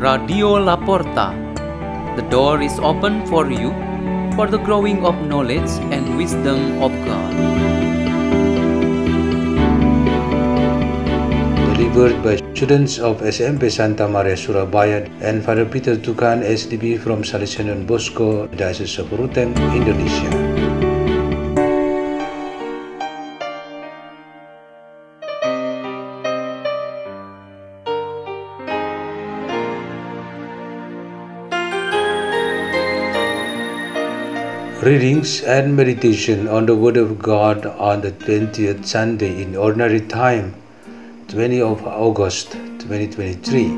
Radio La Porta. The door is open for you for the growing of knowledge and wisdom of God. Delivered by students of SMP Santa Maria Surabaya and Father Peter Tukan SDB from Salesian Bosco, Diocese of Ruteng, Indonesia. Readings and meditation on the Word of God on the 20th Sunday in Ordinary Time, 20 of August 2023.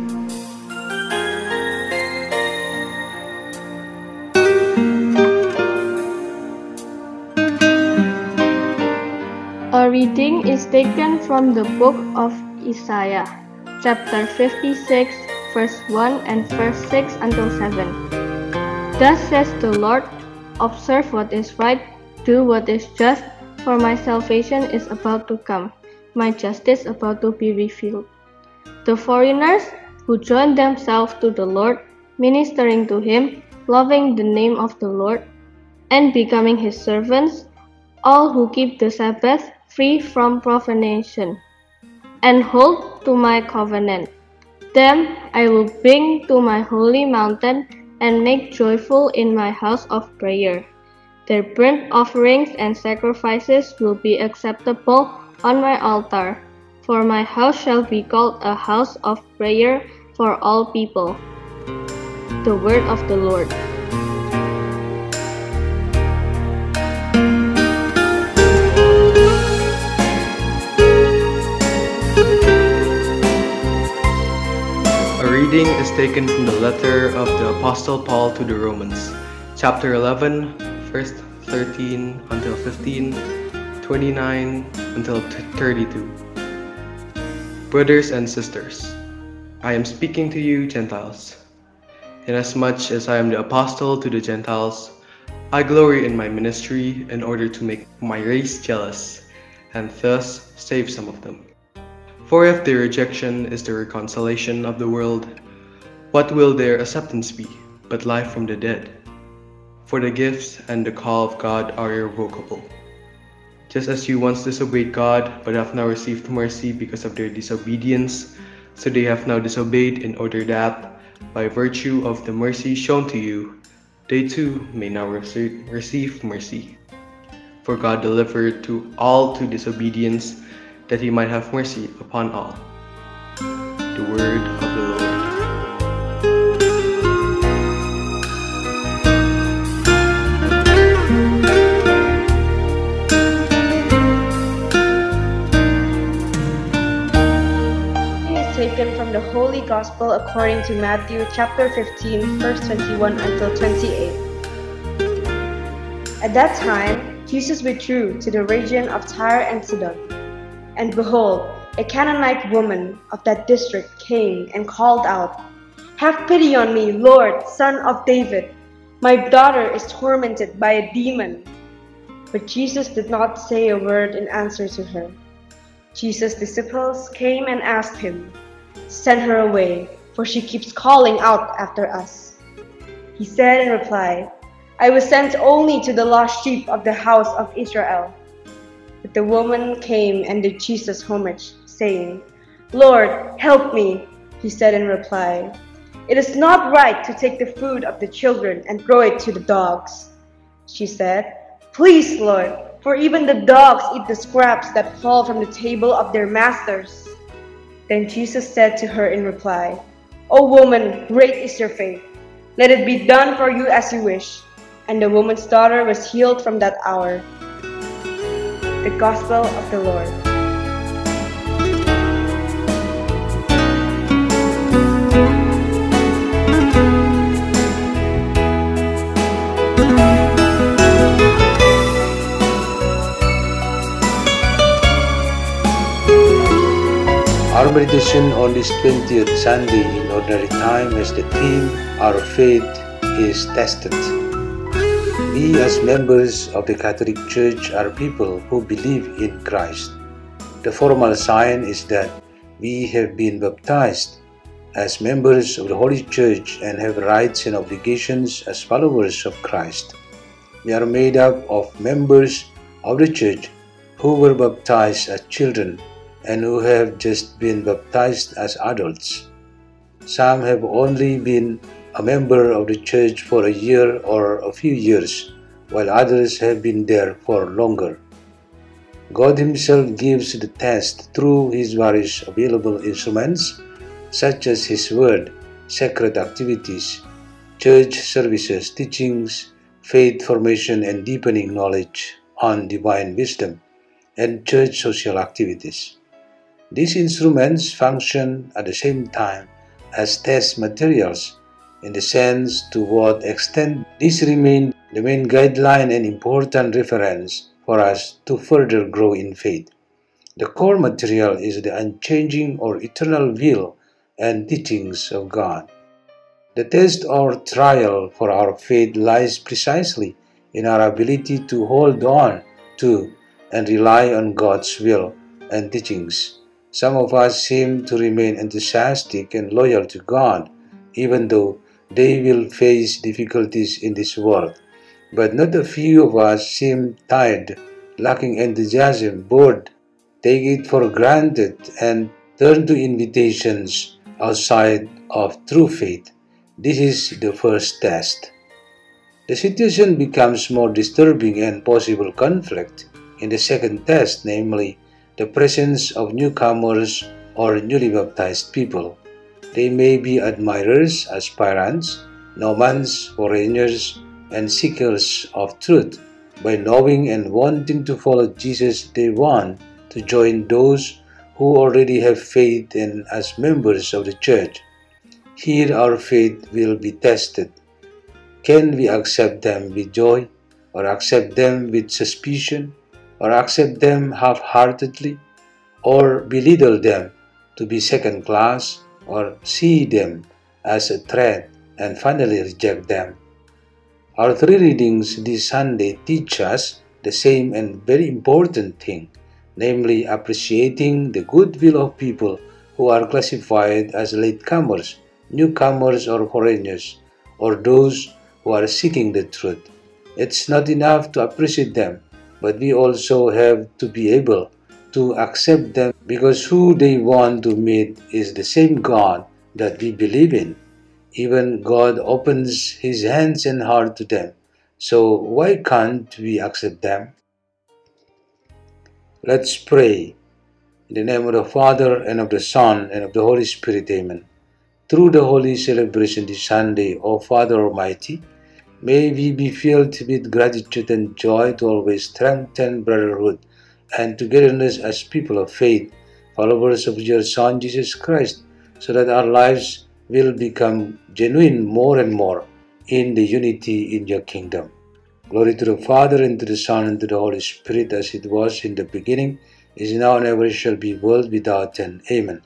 A reading is taken from the book of Isaiah, chapter 56, verse 1 and verse 6 until 7. Thus says the Lord Observe what is right, do what is just, for my salvation is about to come, my justice about to be revealed. The foreigners who join themselves to the Lord, ministering to Him, loving the name of the Lord, and becoming His servants, all who keep the Sabbath free from profanation, and hold to my covenant. Them I will bring to my holy mountain and make joyful in my house of prayer. Their burnt offerings and sacrifices will be acceptable on my altar, for my house shall be called a house of prayer for all people. The word of the Lord. Is taken from the letter of the Apostle Paul to the Romans, chapter 11, verse 13 until 15, 29 until 32. Brothers and sisters, I am speaking to you, Gentiles. Inasmuch as I am the apostle to the Gentiles, I glory in my ministry in order to make my race jealous, and thus save some of them. For if their rejection is the reconciliation of the world, what will their acceptance be but life from the dead? For the gifts and the call of God are irrevocable. Just as you once disobeyed God, but have now received mercy because of their disobedience, so they have now disobeyed in order that, by virtue of the mercy shown to you, they too may now receive mercy. For God delivered to all to disobedience that he might have mercy upon all. The word of the Lord. Taken from the Holy Gospel according to Matthew chapter 15, verse 21 until 28. At that time, Jesus withdrew to the region of Tyre and Sidon. And behold, a Canaanite woman of that district came and called out, Have pity on me, Lord, son of David. My daughter is tormented by a demon. But Jesus did not say a word in answer to her. Jesus' disciples came and asked him, Send her away, for she keeps calling out after us. He said in reply, I was sent only to the lost sheep of the house of Israel. But the woman came and did Jesus homage, saying, Lord, help me. He said in reply, It is not right to take the food of the children and throw it to the dogs. She said, Please, Lord, for even the dogs eat the scraps that fall from the table of their masters. Then Jesus said to her in reply, O woman, great is your faith. Let it be done for you as you wish. And the woman's daughter was healed from that hour. The Gospel of the Lord. Our meditation on this 20th Sunday in Ordinary Time has the theme Our Faith is Tested. We, as members of the Catholic Church, are people who believe in Christ. The formal sign is that we have been baptized. as members of the Holy Church and have rights and obligations as followers of Christ. We are made up of members of the Church who were baptized as children and who have just been baptized as adults. Some have only been a member of the church for a year or a few years, while others have been there for longer. God Himself gives the test through His various available instruments, such as His Word, sacred activities, church services, teachings, faith formation, and deepening knowledge on divine wisdom, and church social activities. These instruments function at the same time as test materials in the sense to what extent these remain the main guideline and important reference for us to further grow in faith. The core material is the unchanging or eternal will and teachings of God. The test or trial for our faith lies precisely in our ability to hold on to and rely on God's will and teachings some of us seem to remain enthusiastic and loyal to God, even though they will face difficulties in this world. But not a few of us seem tired, lacking enthusiasm, bored, take it for granted, and turn to invitations outside of true faith. This is the first test. The situation becomes more disturbing and possible conflict in the second test, namely the presence of newcomers or newly baptized people. They may be admirers, aspirants, nomads, foreigners, and seekers of truth. By knowing and wanting to follow Jesus, they want to join those who already have faith and as members of the church. Here our faith will be tested. Can we accept them with joy or accept them with suspicion? Or accept them half heartedly, or belittle them to be second class, or see them as a threat and finally reject them. Our three readings this Sunday teach us the same and very important thing, namely appreciating the goodwill of people who are classified as latecomers, newcomers, or foreigners, or those who are seeking the truth. It's not enough to appreciate them, but we also have to be able to accept them because who they want to meet is the same God that we believe in. Even God opens his hands and heart to them. So why can't we accept them? Let's pray. In the name of the Father, and of the Son, and of the Holy Spirit, Amen. Through the holy celebration this Sunday, O Father Almighty, May we be filled with gratitude and joy to always strengthen brotherhood and togetherness as people of faith, followers of your Son Jesus Christ, so that our lives will become genuine more and more in the unity in your kingdom. Glory to the Father, and to the Son, and to the Holy Spirit, as it was in the beginning, is now, and ever shall be, world without end. Amen.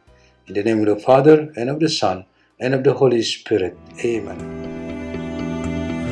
In the name of the Father, and of the Son, and of the Holy Spirit. Amen.